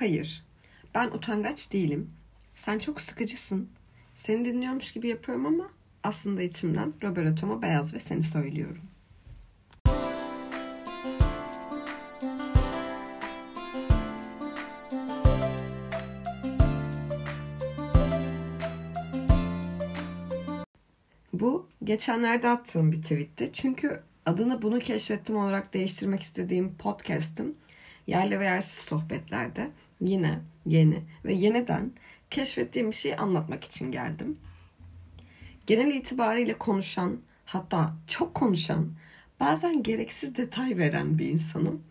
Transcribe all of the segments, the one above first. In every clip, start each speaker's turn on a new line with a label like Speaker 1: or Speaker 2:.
Speaker 1: Hayır. Ben utangaç değilim. Sen çok sıkıcısın. Seni dinliyormuş gibi yapıyorum ama aslında içimden Roberto mu beyaz ve seni söylüyorum. Bu geçenlerde attığım bir tweetti. Çünkü adını bunu keşfettim olarak değiştirmek istediğim podcast'im yerli ve yersiz sohbetlerde yine yeni ve yeniden keşfettiğim bir şeyi anlatmak için geldim. Genel itibariyle konuşan, hatta çok konuşan, bazen gereksiz detay veren bir insanım.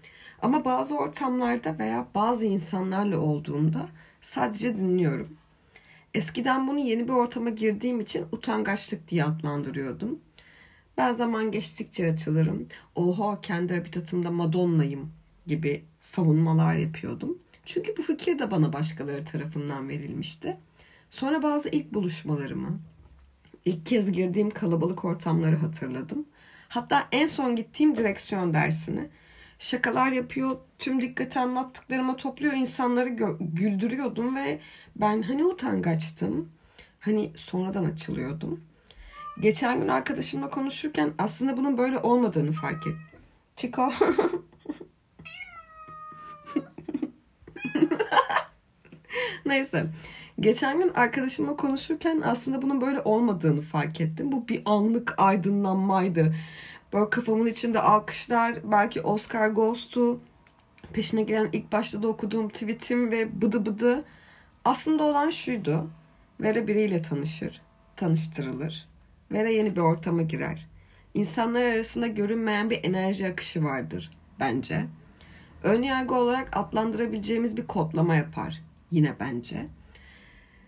Speaker 1: Ama bazı ortamlarda veya bazı insanlarla olduğumda sadece dinliyorum. Eskiden bunu yeni bir ortama girdiğim için utangaçlık diye adlandırıyordum. Ben zaman geçtikçe açılırım. Oha kendi habitatımda Madonna'yım gibi savunmalar yapıyordum. Çünkü bu fikir de bana başkaları tarafından verilmişti. Sonra bazı ilk buluşmalarımı, ilk kez girdiğim kalabalık ortamları hatırladım. Hatta en son gittiğim direksiyon dersini. Şakalar yapıyor, tüm dikkati anlattıklarıma topluyor, insanları güldürüyordum ve ben hani utangaçtım. Hani sonradan açılıyordum. Geçen gün arkadaşımla konuşurken aslında bunun böyle olmadığını fark ettim. Chico. Neyse. Geçen gün arkadaşımla konuşurken aslında bunun böyle olmadığını fark ettim. Bu bir anlık aydınlanmaydı. Böyle kafamın içinde alkışlar, belki Oscar Ghost'u, peşine gelen ilk başta da okuduğum tweetim ve bıdı bıdı. Aslında olan şuydu. Vera biriyle tanışır, tanıştırılır. Vera yeni bir ortama girer. İnsanlar arasında görünmeyen bir enerji akışı vardır bence. Ön yargı olarak adlandırabileceğimiz bir kodlama yapar yine bence.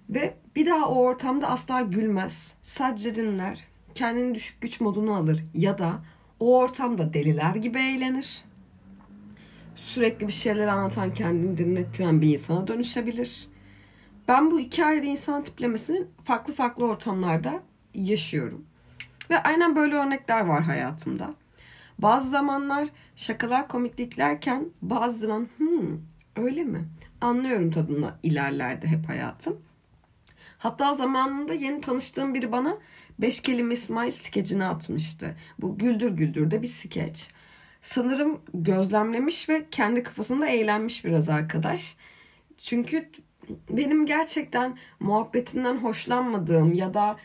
Speaker 1: Ve bir daha o ortamda asla gülmez. Sadece dinler. Kendini düşük güç modunu alır. Ya da o ortamda deliler gibi eğlenir. Sürekli bir şeyler anlatan, kendini dinlettiren bir insana dönüşebilir. Ben bu iki ayrı insan tiplemesinin farklı farklı ortamlarda yaşıyorum. Ve aynen böyle örnekler var hayatımda. Bazı zamanlar şakalar komikliklerken bazı zaman hmm, öyle mi? Anlıyorum tadına ilerlerde hep hayatım. Hatta zamanında yeni tanıştığım biri bana beş kelime İsmail skecini atmıştı. Bu Güldür Güldür de bir skeç. Sanırım gözlemlemiş ve kendi kafasında eğlenmiş biraz arkadaş. Çünkü benim gerçekten muhabbetinden hoşlanmadığım ya da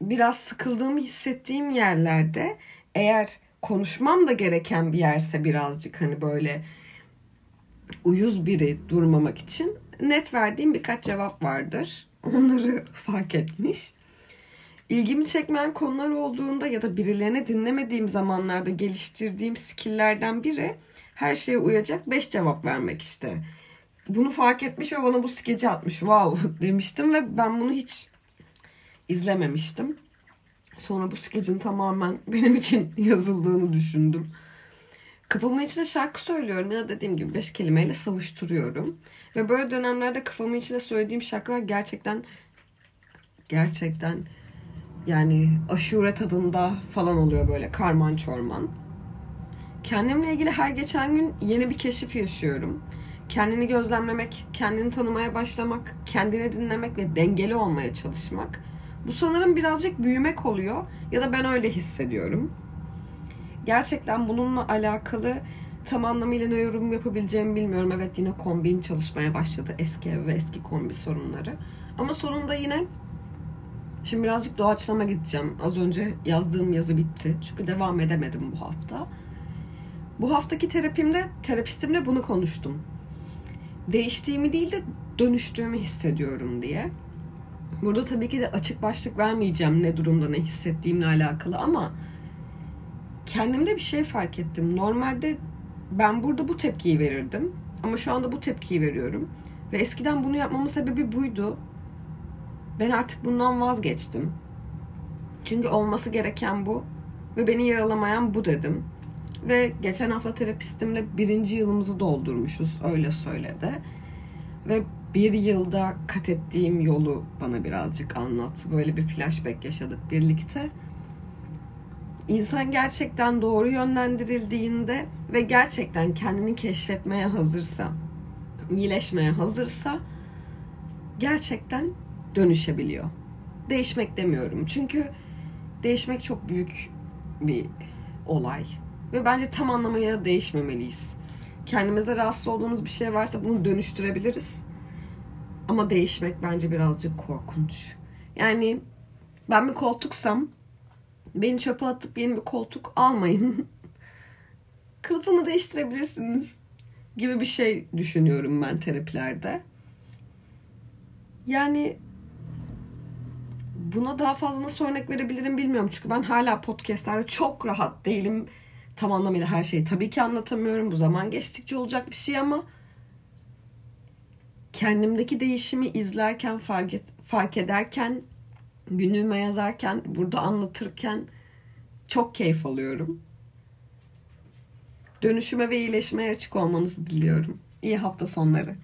Speaker 1: biraz sıkıldığımı hissettiğim yerlerde eğer konuşmam da gereken bir yerse birazcık hani böyle uyuz biri durmamak için net verdiğim birkaç cevap vardır. Onları fark etmiş. İlgimi çekmeyen konular olduğunda ya da birilerini dinlemediğim zamanlarda geliştirdiğim skilllerden biri her şeye uyacak 5 cevap vermek işte. Bunu fark etmiş ve bana bu skeci atmış. Wow demiştim ve ben bunu hiç izlememiştim. Sonra bu skecin tamamen benim için yazıldığını düşündüm. Kafamın içinde şarkı söylüyorum ya dediğim gibi beş kelimeyle savuşturuyorum. Ve böyle dönemlerde kafamın içinde söylediğim şarkılar gerçekten gerçekten yani aşure tadında falan oluyor böyle karman çorman. Kendimle ilgili her geçen gün yeni bir keşif yaşıyorum. Kendini gözlemlemek, kendini tanımaya başlamak, kendini dinlemek ve dengeli olmaya çalışmak. Bu sanırım birazcık büyümek oluyor ya da ben öyle hissediyorum. Gerçekten bununla alakalı tam anlamıyla ne yorum yapabileceğimi bilmiyorum. Evet yine kombin çalışmaya başladı. Eski ev ve eski kombi sorunları. Ama sonunda yine şimdi birazcık doğaçlama gideceğim. Az önce yazdığım yazı bitti. Çünkü devam edemedim bu hafta. Bu haftaki terapimde terapistimle bunu konuştum. Değiştiğimi değil de dönüştüğümü hissediyorum diye. Burada tabii ki de açık başlık vermeyeceğim ne durumda ne hissettiğimle alakalı ama kendimde bir şey fark ettim. Normalde ben burada bu tepkiyi verirdim. Ama şu anda bu tepkiyi veriyorum. Ve eskiden bunu yapmamın sebebi buydu. Ben artık bundan vazgeçtim. Çünkü olması gereken bu. Ve beni yaralamayan bu dedim. Ve geçen hafta terapistimle birinci yılımızı doldurmuşuz. Öyle söyledi. Ve bir yılda kat ettiğim yolu bana birazcık anlattı. Böyle bir flashback yaşadık birlikte. İnsan gerçekten doğru yönlendirildiğinde ve gerçekten kendini keşfetmeye hazırsa iyileşmeye hazırsa gerçekten dönüşebiliyor. Değişmek demiyorum. Çünkü değişmek çok büyük bir olay. Ve bence tam anlamıyla değişmemeliyiz. Kendimizde rahatsız olduğumuz bir şey varsa bunu dönüştürebiliriz. Ama değişmek bence birazcık korkunç. Yani ben bir koltuksam beni çöpe atıp yeni bir koltuk almayın. Kılıfını değiştirebilirsiniz gibi bir şey düşünüyorum ben terapilerde. Yani buna daha fazla nasıl örnek verebilirim bilmiyorum. Çünkü ben hala podcastlerde çok rahat değilim. Tam anlamıyla her şeyi tabii ki anlatamıyorum. Bu zaman geçtikçe olacak bir şey ama kendimdeki değişimi izlerken, fark, et, fark ederken, günlüğüme yazarken, burada anlatırken çok keyif alıyorum. Dönüşüme ve iyileşmeye açık olmanızı diliyorum. İyi hafta sonları.